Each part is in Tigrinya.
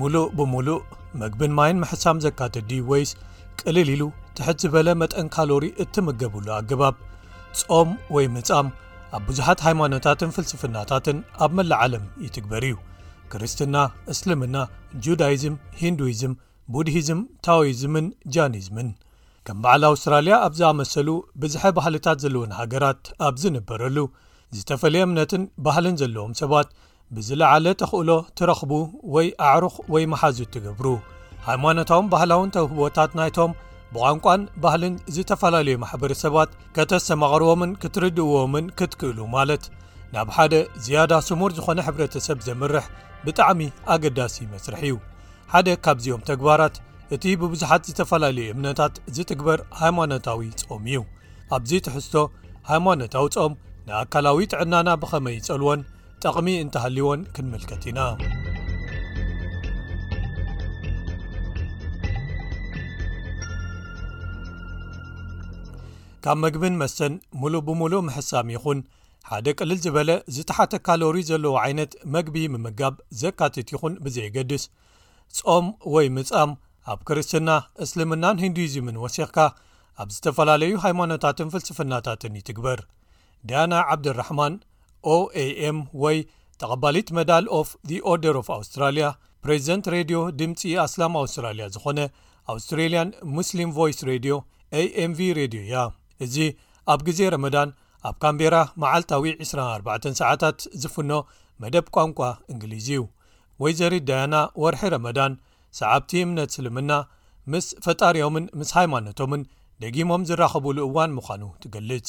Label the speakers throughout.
Speaker 1: ምሉእ ብምሉእ መግብን ማይን ምሕሳም ዘካትዲ ወይስ ቅልል ኢሉ ትሕት ዝበለ መጠን ካሎሪ እትምገብሉ ኣገባብ ጾም ወይ ምጻም ኣብ ብዙሓት ሃይማኖታትን ፍልስፍናታትን ኣብ መላእ ዓለም ይትግበር እዩ ክርስትና እስልምና ጁዳይዝም ሂንዱይዝም ቡድሂዝም ታዎይዝምን ጃኒዝምን ከም በዓል ኣውስትራልያ ኣብ ዝኣመሰሉ ብዝሐ ባህልታት ዘለዎን ሃገራት ኣብ ዝንበረሉ ዝተፈለየ እምነትን ባህልን ዘለዎም ሰባት ብዝለዓለ ተኽእሎ ትረኽቡ ወይ ኣዕሩኽ ወይ መሓዙት ትገብሩ ሃይማኖታውን ባህላውን ተውህቦታት ናይቶም ብቛንቋን ባህልን ዝተፈላለዩ ማሕበረሰባት ከተሰማቕርዎምን ክትርድእዎምን ክትክእሉ ማለት ናብ ሓደ ዝያዳ ስሙር ዝኾነ ሕብረተሰብ ዘምርሕ ብጣዕሚ ኣገዳሲ መስርሕ እዩ ሓደ ካብዚኦም ተግባራት እቲ ብብዙሓት ዝተፈላለዩ እምነታት ዝትግበር ሃይማኖታዊ ጾም እዩ ኣብዚ ትሕዝቶ ሃይማኖታዊ ጾም ንኣካላዊ ጥዕናና ብኸመይ ይጸልዎን ጠቕሚ እንተሃልዎን ክንምልከት ኢና ካብ መግብን መሰን ሙሉእ ብምሉእ ምሕሳም ይኹን ሓደ ቅልል ዝበለ ዝተሓተ ካሎሪ ዘለዎ ዓይነት መግቢ ምምጋብ ዘካትት ይኹን ብዘየገድስ ጾም ወይ ምጻም ኣብ ክርስትና እስልምናን ሂንዱዝምን ወሲኽካ ኣብ ዝተፈላለዩ ሃይማኖታትን ፍልስፍናታትን ይትግበር ዳያና ዓብደልራሕማን OAM ወይ ተቐባሊት መዳል ኦፍ ዚ ኦርደር ኦፍ ኣውስትራልያ ፕሬዚደንት ሬድዮ ድምፂ ኣስላም ኣውስትራልያ ዝኾነ ኣውስትሬልያን ሙስሊም ቮይስ ሬድዮ amv ሬድዮ እያ እዚ ኣብ ግዜ ረመዳን ኣብ ካምቤራ መዓልታዊ 24 ሰዓታት ዝፍኖ መደብ ቋንቋ እንግሊዝ እዩ ወይዘሪት ዳያና ወርሒ ረመዳን ሰዓብቲ እምነት ስልምና ምስ ፈጣሪዮምን ምስ ሃይማኖቶምን ደጊሞም ዝራኸቡሉ እዋን ምዃኑ ትገልጽ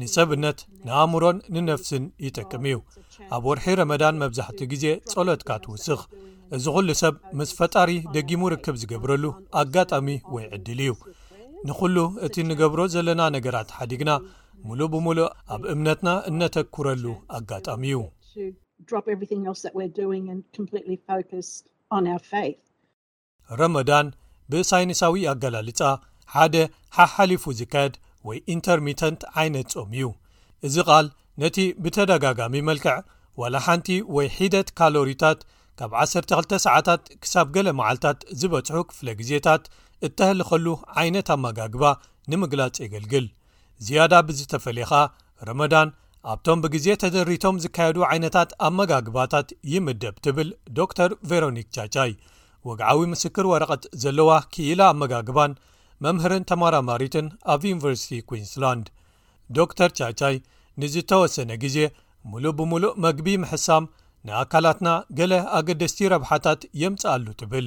Speaker 1: ንሰብነት ንኣእምሮን ንነፍስን ይጠቅም እዩ ኣብ ወርሒ ረመዳን መብዛሕትኡ ግዜ ጸሎትካ ትውስኽ እዚ ዅሉ ሰብ ምስ ፈጣሪ ደጊሙ ርክብ ዝገብረሉ ኣጋጣሚ ወይ ዕድል እዩ ንዅሉ እቲ እንገብሮ ዘለና ነገራት ሓዲግና ምሉእ ብምሉእ ኣብ እምነትና እነተኵረሉ ኣጋጣሚ እዩ ረመዳን ብሳይንሳዊ ኣገላልጻ ሓደ ሓሓሊፉ ዝካየድ ወይ ኢንተርሚተንት ዓይነት ጾም እዩ። እዚ ቓል ነቲ ብተደጋጋሚ መልክዕ ዋላ ሓንቲ ወይ ሒደት ካሎሪታት ካብ ዓሰርተ ክልተ ሰዓታት ክሳብ ገለ መዓልታት ዝበጽሑ ክፍለ ግዜታት እተህልኸሉ ዓይነት ኣመጋግባ ንምግላጽ የገልግል። ዝያዳ ብዝተፈሌኻ ረመዳን ኣብቶም ብግዜ ተደሪቶም ዝካየዱ ዓይነታት ኣመጋግባታት ይምደብ ትብል ዶክተር ቨሮኒክ ቻቻይ ወግዓዊ ምስክር ወረቐት ዘለዋ ክኢላ ኣመጋግባን መምህርን ተማራማሪትን ኣብ ዩኒቨርሲቲ ኩንስላንድ ዶክተር ቻቻይ ንዝተወሰነ ግዜ ምሉእ ብምሉእ መግቢ ምሕሳም ንኣካላትና ገለ ኣገደስቲ ረብሓታት የምጽኣሉ ትብል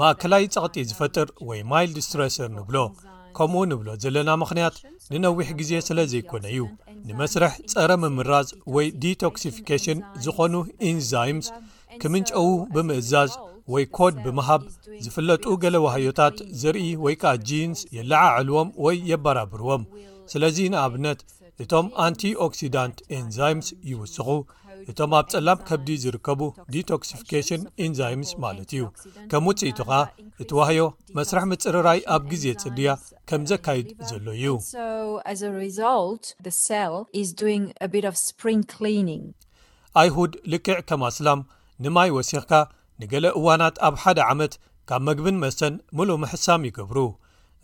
Speaker 1: ማእከላይ ጸቕጢ ዝፈጥር ወይ ማይልድ ስትረሰር ንብሎ ከምኡ ንብሎ ዘለና ምኽንያት ንነዊሕ ግዜ ስለ ዘይኮነ እዩ ንመስርሕ ጸረ ምምራዝ ወይ ዲቶክሲፊኬሽን ዝኾኑ ኢንዛይምስ ክምንጨዉ ብምእዛዝ ወይ ኮድ ብምሃብ ዝፍለጡ ገለ ዋህዮታት ዝርኢ ወይ ከኣ ጂንስ የለዓዕልዎም ወይ የበራብርዎም ስለዚ ንኣብነት እቶም ኣንቲ ኦክሲዳንት ኤንዛይምስ ይውስኹ እቶም ኣብ ጸላም ከብዲ ዝርከቡ ዲቶክስፊኬሽን ኤንዛይምስ ማለት እዩ ከም ውጽኢቱ ኸኣ እቲ ዋህዮ መስርሕ ምጽርራይ ኣብ ግዜ ጽድያ ከም ዘካይድ ዘሎ እዩ ኣይሁድ ልክዕ ከም ኣስላም ንማይ ወሲኽካ ንገለ እዋናት ኣብ ሓደ ዓመት ካብ መግብን መስተን ምሉእ ምሕሳም ይገብሩ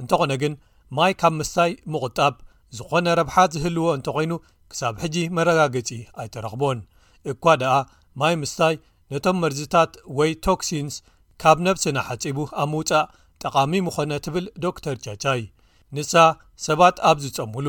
Speaker 1: እንተኾነ ግን ማይ ካብ ምስታይ ምቝጣብ ዝኾነ ረብሓ ዝህልዎ እንተኾይኑ ክሳብ ሕጂ መረጋገጺ ኣይተረኽቦን። እኳ ደኣ ማይ ምስታይ ነቶም መርዝታት ወይ ቶክሲንስ ካብ ነብስና ሓጺቡ ኣብ ምውጻእ ጠቓሚ ምኾነ ትብል ዶክተር ቻቻይ። ንሳ ሰባት ኣብ ዝጸምሉ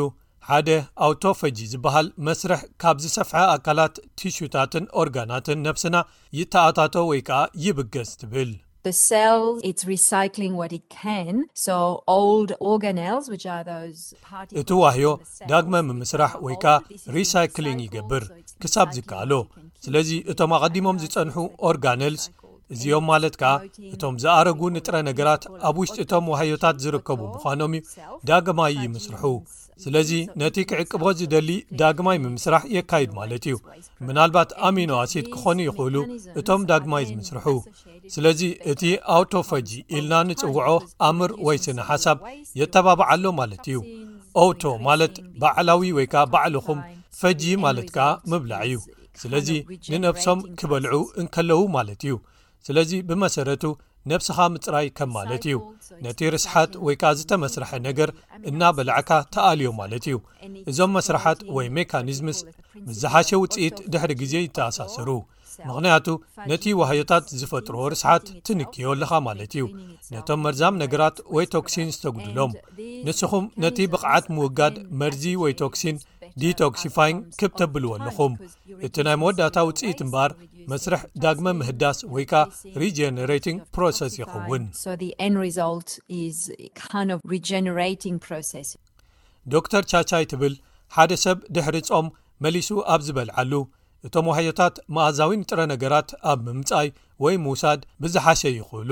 Speaker 1: ሓደ ኣውቶፈጂ ዝበሃል መስርሕ ካብ ዝሰፍሐ ኣካላት፣ ቲሹታትን ኦርጋናትን ነብስና ይተኣታቶ ወይ ከኣ ይብገስ ትብል።
Speaker 2: The cell it's recycling what it can so old organelles which are those parties
Speaker 1: እቲ ዋህዮ ዳግመ ምምስራሕ ወይ ከኣ ሪሳይክሊንግ ይገብር ክሳብ ዝከኣሎ ስለዚ እቶም ኣቐዲሞም ዝጸንሑ ኦርጋነልስ እዚኦም ማለት ከኣ እቶም ዝኣረጉ ንጥረ ነገራት ኣብ ውሽጢ እቶም ዋህዮታት ዝርከቡ ምዃኖም እዩ ዳግማይ ይምስርሑ ስለዚ ነቲ ክዕቅቦ ዝደሊ ዳግማይ ምምስራሕ የካይድ ማለት እዩ ምናልባት ኣሚኖ ኣሲድ ክኾኑ ይኽእሉ እቶም ዳግማይ ዝምስርሑ ስለዚ እቲ ኣውቶፈጂ ኢልና ንጽውዖ ኣምር ወይ ስነ ሓሳብ የተባብዓሎ ማለት እዩ ኦውቶ ማለት ባዕላዊ ወይ ከዓ ባዕልኹም ፈጂ ማለት ከዓ ምብላዕ እዩ ስለዚ ንነብሶም ክበልዑ እንከለዉ ማለት እዩ ስለዚ ብመሰረቱ ነብስኻ ምጽራይ ከም ማለት እዩ ነቲ ርስሓት ወይ ከኣ ዝተመስርሐ ነገር እናበላዕካ ተኣልዮ ማለት እዩ እዞም መስርሓት ወይ ሜካኒዝምስ ምስ ዝሓሸ ውፅኢት ድሕሪ ግዜ ይተኣሳሰሩ ምኽንያቱ ነቲ ዋህዮታት ዝፈጥርዎ ርስሓት ትንክዮ ኣለኻ ማለት እዩ ነቶም መርዛም ነገራት ወይ ቶክሲን ዝተጉድሎም ንስኹም ነቲ ብቕዓት ምውጋድ መርዚ ወይ ቶክሲን ዲቶክሲፋይን ክብ ተብልዎ ኣለኹም እቲ ናይ መወዳእታ ውጽኢት እምበኣር መስርሕ ዳግመ ምህዳስ ወይ ከኣ ሪጀነረይቲንግ ፕሮሰስ ይኸውን። ዶክተር ቻቻይ ትብል ሓደ ሰብ ድሕሪ ጾም መሊሱ ኣብ ዝበልዓሉ እቶም ዋህዮታት መኣዛዊ ንጥረ ነገራት ኣብ ምምጻይ ወይ ምውሳድ ብዝሓሸ ይኽእሉ።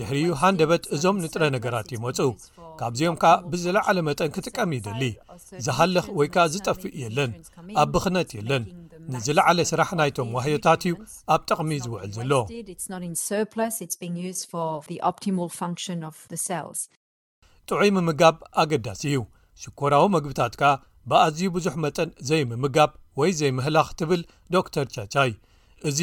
Speaker 1: ድሕሪኡ ሃንደበት እዞም ንጥረ ነገራት ይመፁ ካብዚኦም ከኣ ብዝለዓለ መጠን ክጥቀም ይደሊ ዝሃልኽ ወይ ከኣ ዝጠፍእ የለን ኣብ ብኽነት የለን ንዝለዓለ ስራሕ ናይቶም ዋህዮታት እዩ ኣብ ጠቕሚ ዝውዕል ዘሎ ጥዑይ ምምጋብ ኣገዳሲ እዩ፣ ሽኮራዊ መግብታት ከኣ ብኣዝዩ ብዙሕ መጠን ዘይምምጋብ ወይ ዘይምህላኽ ትብል ዶክተር ቻቻይ። እዚ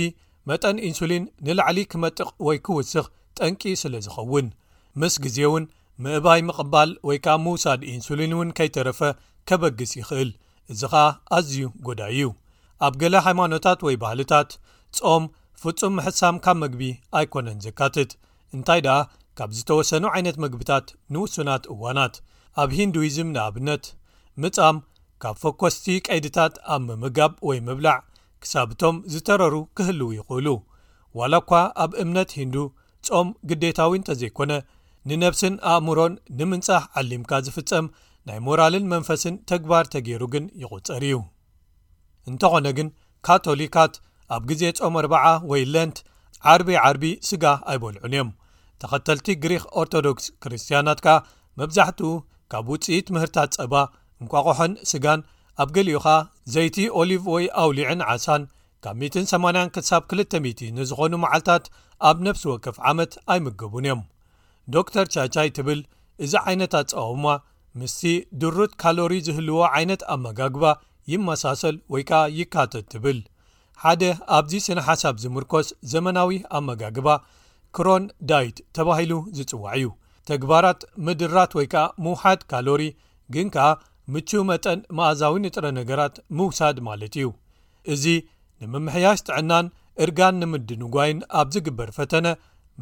Speaker 1: መጠን ኢንሱሊን ንላዕሊ ክመጥቕ ወይ ክውስኽ ጠንቂ ስለ ዝኸውን። ምስ ግዜ'ውን ምእባይ ምቕባል ወይ ከኣ ምውሳድ ኢንሱሊን እውን ከይተረፈ ከበግስ ይኽእል፣ እዚ ኸኣ ኣዝዩ ጐዳኢ እዩ። ኣብ ገለ ሃይማኖታት ወይ ባህልታት፣ ጾም ፍጹም ምሕሳም ካብ መግቢ ኣይኰነን ዘካትት። እንታይ ደኣ ካብ ዝተወሰኑ ዓይነት መግብታት ንውሱናት እዋናት፣ ኣብ ሂንዱይዝም ንኣብነት፣ ምጻም፣ ካብ ፈኰስቲ ቀይድታት ኣብ ምምጋብ ወይ ምብላዕ ክሳብ እቶም ዝተረሩ ክህልዉ ይኽእሉ። ዋላ እኳ ኣብ እምነት ሂንዱ ጾም ግዴታዊ እንተ ዘይኰነ፣ ንነብስን ኣእምሮን ንምንጻህ ዓሊምካ ዝፍጸም ናይ ሞራልን መንፈስን ተግባር ተገይሩ ግን ይቝጸር እዩ። እንተኾነ ግን ካቶሊካት ኣብ ግዜ ጾም ኣርብዓ ወይ ለንት ዓርቢ ዓርቢ ስጋ ኣይበልዑን እዮም ተኸተልቲ ግሪኽ ኦርቶዶክስ ክርስትያናት ከኣ መብዛሕትኡ ካብ ውጽኢት ምህርታት ጸባ እንቋቑሖን ስጋን ኣብ ገሊኡ ኸኣ ዘይቲ ኦሊቭ ወይ ኣውሊዕን ዓሳን ካብ 180 ክሳብ 2000 ንዝኾኑ መዓልታት ኣብ ነፍሲ ወከፍ ዓመት ኣይምገቡን እዮም ዶር ቻቻይ ትብል እዚ ዓይነት ኣጸዋውማ ምስቲ ድሩት ካሎሪ ዝህልዎ ዓይነት ኣመጋግባ ይመሳሰል ወይ ከኣ ይካተት ትብል ሓደ ኣብዚ ስነ ሓሳብ ዝምርኮስ ዘመናዊ ኣመጋግባ ክሮን ዳይት ተባሂሉ ዝጽዋዕ እዩ ተግባራት ምድራት ወይ ከኣ ምውሓድ ካሎሪ ግን ከኣ ምቹ መጠን መእዛዊ ንጥረ ነገራት ምውሳድ ማለት እዩ እዚ ንምምሕያሽ ጥዕናን እርጋን ንምድንጓይን ኣብ ዝግበር ፈተነ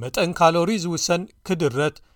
Speaker 1: መጠን ካሎሪ ዝውሰን ክድረት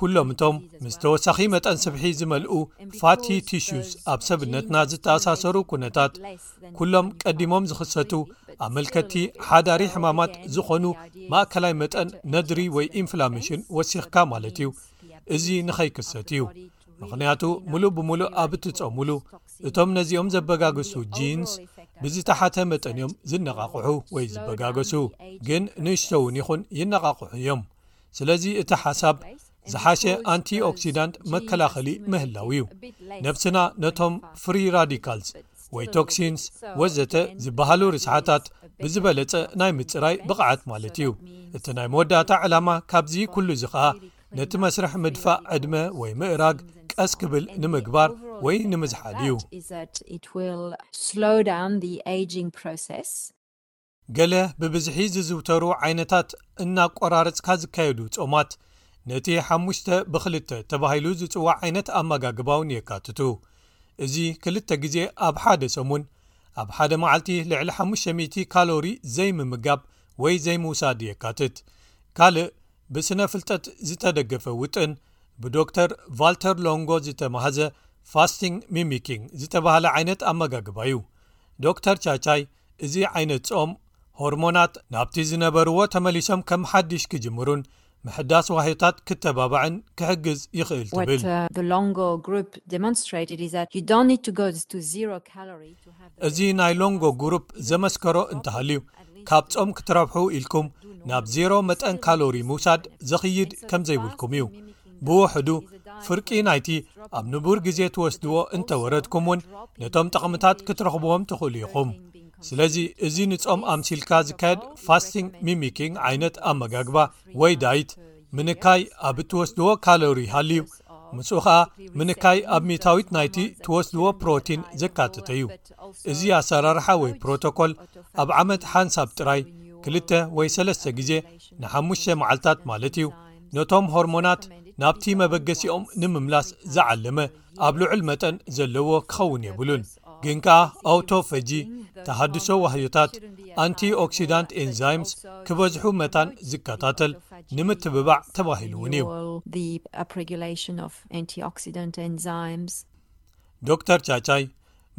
Speaker 1: ኩሎም እቶም ምስ ተወሳኺ መጠን ስብሒ ዝመልኡ ፋቲ ቲሹስ ኣብ ሰብነትና ዝተኣሳሰሩ ኩነታት ኩሎም ቀዲሞም ዝኽሰቱ ኣመልከቲ ሓዳሪ ሕማማት ዝኾኑ ማእከላይ መጠን ነድሪ ወይ ኢንፍላሜሽን ወሲኽካ ማለት እዩ እዚ ንኸይክሰት እዩ ምኽንያቱ ሙሉእ ብምሉእ ኣብ እትፀሙሉ እቶም ነዚኦም ዘበጋግሱ ጂንስ ብዝተሓተ መጠን እዮም ዝነቓቕሑ ወይ ዝበጋገሱ ግን ንእሽቶውን ይኹን ይነቓቕሑ እዮም ስለዚ እቲ ሓሳብ ዝሓሸ ኣንቲ ኦክሲዳንት መከላኸሊ ምህላው እዩ ነብስና ነቶም ፍሪ ራዲካልስ ወይ ቶክሲንስ ወዘተ ዝበሃሉ ርስሓታት ብዝበለጸ ናይ ምጽራይ ብቕዓት ማለት እዩ እቲ ናይ መወዳእታ ዕላማ ካብዚ ኩሉ እዚ ኸኣ ነቲ መስርሕ ምድፋእ ዕድመ ወይ ምእራግ ቀስ ክብል ንምግባር ወይ ንምዝሓል እዩ ገለ ብብዝሒ ዝዝውተሩ ዓይነታት እናኣቈራረጽካ ዝካየዱ ጾማት ነቲ ሓሙሽተ ብክልተ ተባሂሉ ዝጽዋዕ ዓይነት ኣመጋግባውን የካትቱ። እዚ ክልተ ግዜ ኣብ ሓደ ሰሙን ኣብ ሓደ መዓልቲ ልዕሊ 500 ካሎሪ ዘይምምጋብ ወይ ዘይምውሳድ የካትት። ካልእ ብስነ ፍልጠት ዝተደገፈ ውጥን ብዶክተር ቫልተር ሎንጎ ዝተማህዘ ፋስቲንግ ሚሚኪንግ ዝተባህለ ዓይነት ኣመጋግባ እዩ። ዶክተር ቻቻይ እዚ ዓይነት ጾም፣ ሆርሞናት ናብቲ ዝነበርዎ ተመሊሶም ከም ሓድሽ ክጅምሩን ምሕዳስ ዋህዮታት ክተባባዕን ክሕግዝ ይኽእል ትብል። እዚ ናይ ሎንጎ ግሩፕ ዘመስከሮ እንተሃልዩ፣ ካብ ጾም ክትረብሑ ኢልኩም ናብ ዜሮ መጠን ካሎሪ ምውሳድ ዘኽይድ ከም ዘይብልኩም እዩ። ብወሑዱ ፍርቂ ናይቲ ኣብ ንቡር ግዜ ትወስድዎ እንተ ወረድኩም እውን ነቶም ጠቕምታት ክትረኽብዎም ትኽእሉ ኢኹም ስለዚ እዚ ንጾም ኣምሲልካ ዝካየድ ፋስቲንግ ሚሚኪንግ ዓይነት ኣመጋግባ ወይ ዳይት ምንካይ ኣብ እትወስድዎ ካሎሪ ይሃልዩ ምስ ኸኣ ምንካይ ኣብ ሚታዊት ናይቲ ትወስድዎ ፕሮቲን ዘካተተ እዩ እዚ ኣሰራርሓ ወይ ፕሮቶኮል ኣብ ዓመት ሓንሳብ ጥራይ ክልተ ወይ ሰለስተ ግዜ ንሓሙሽተ መዓልትታት ማለት እዩ ነቶም ሆርሞናት ናብቲ መበገሲኦም ንምምላስ ዝዓለመ ኣብ ልዑል መጠን ዘለዎ ክኸውን የብሉን ግን ከኣ ኣውቶፈጂ ተሃድሶ ዋህዮታት ኣንቲ ኦክሲዳንት ኤንዛይምስ ክበዝሑ መታን ዝከታተል ንምትብባዕ ተባሂሉ እውን እዩ ዶር ቻቻይ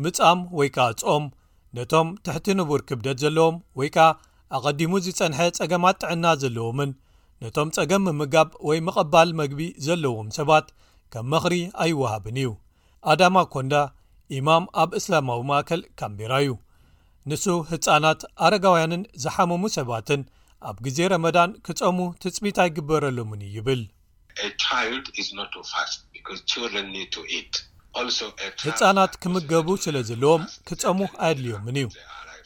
Speaker 1: ምጻም ወይ ከኣ ጾም ነቶም ትሕቲ ንቡር ክብደት ዘለዎም ወይ ከኣ ኣቐዲሙ ዝጸንሐ ጸገማት ጥዕና ዘለዎምን ነቶም ጸገም ምምጋብ ወይ ምቐባል መግቢ ዘለዎም ሰባት ከም መኽሪ ኣይወሃብን እዩ ኣዳማ ኮንዳ ኢማም ኣብ እስላማዊ ማእከል ካምቢራ እዩ ንሱ ህጻናት ኣረጋውያንን ዝሓመሙ ሰባትን ኣብ ግዜ ረመዳን ክጸሙ ትጽቢት ኣይግበረሎምን እዩ ይብል ህጻናት ክምገቡ ስለ ዝለዎም ክጸሙ ኣየድልዮምን እዩ።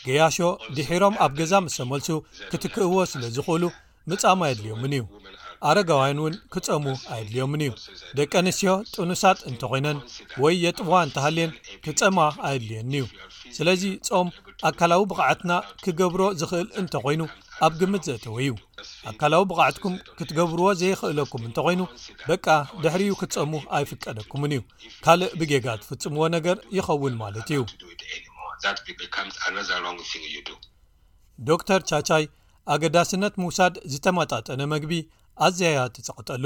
Speaker 1: ገያሾ ድሒሮም ኣብ ገዛ ምስ ተመልሱ ክትክእዎ ስለ ዝኽእሉ ምጻም ኣየድልዮምን እዩ። ኣረጋውያን እውን ክጸሙ ኣየድልዮምን እዩ። ደቂ ኣንስትዮ ጥኑሳት እንተ ዀይነን ወይ የጥብዋ እንተ ሃልየን ክጸማ ኣየድልየንን እዩ። ስለዚ ጾም ኣካላዊ ብቕዓትና ክገብሮ ዝኽእል እንተ ዀይኑ ኣብ ግምት ዘእተወ እዩ። ኣካላዊ ብቓዕትኩም ክትገብርዎ ዘይኽእለኩም እንተኾይኑ በቃ ድሕሪኡ ክትፀሙ ኣይፍቀደኩምን እዩ ካልእ ብጌጋ ትፍፅምዎ ነገር ይኸውን ማለት እዩ ዶር ቻቻይ ኣገዳስነት ምውሳድ ዝተመጣጠነ መግቢ
Speaker 3: ኣዘያያ ትፀቕጠሉ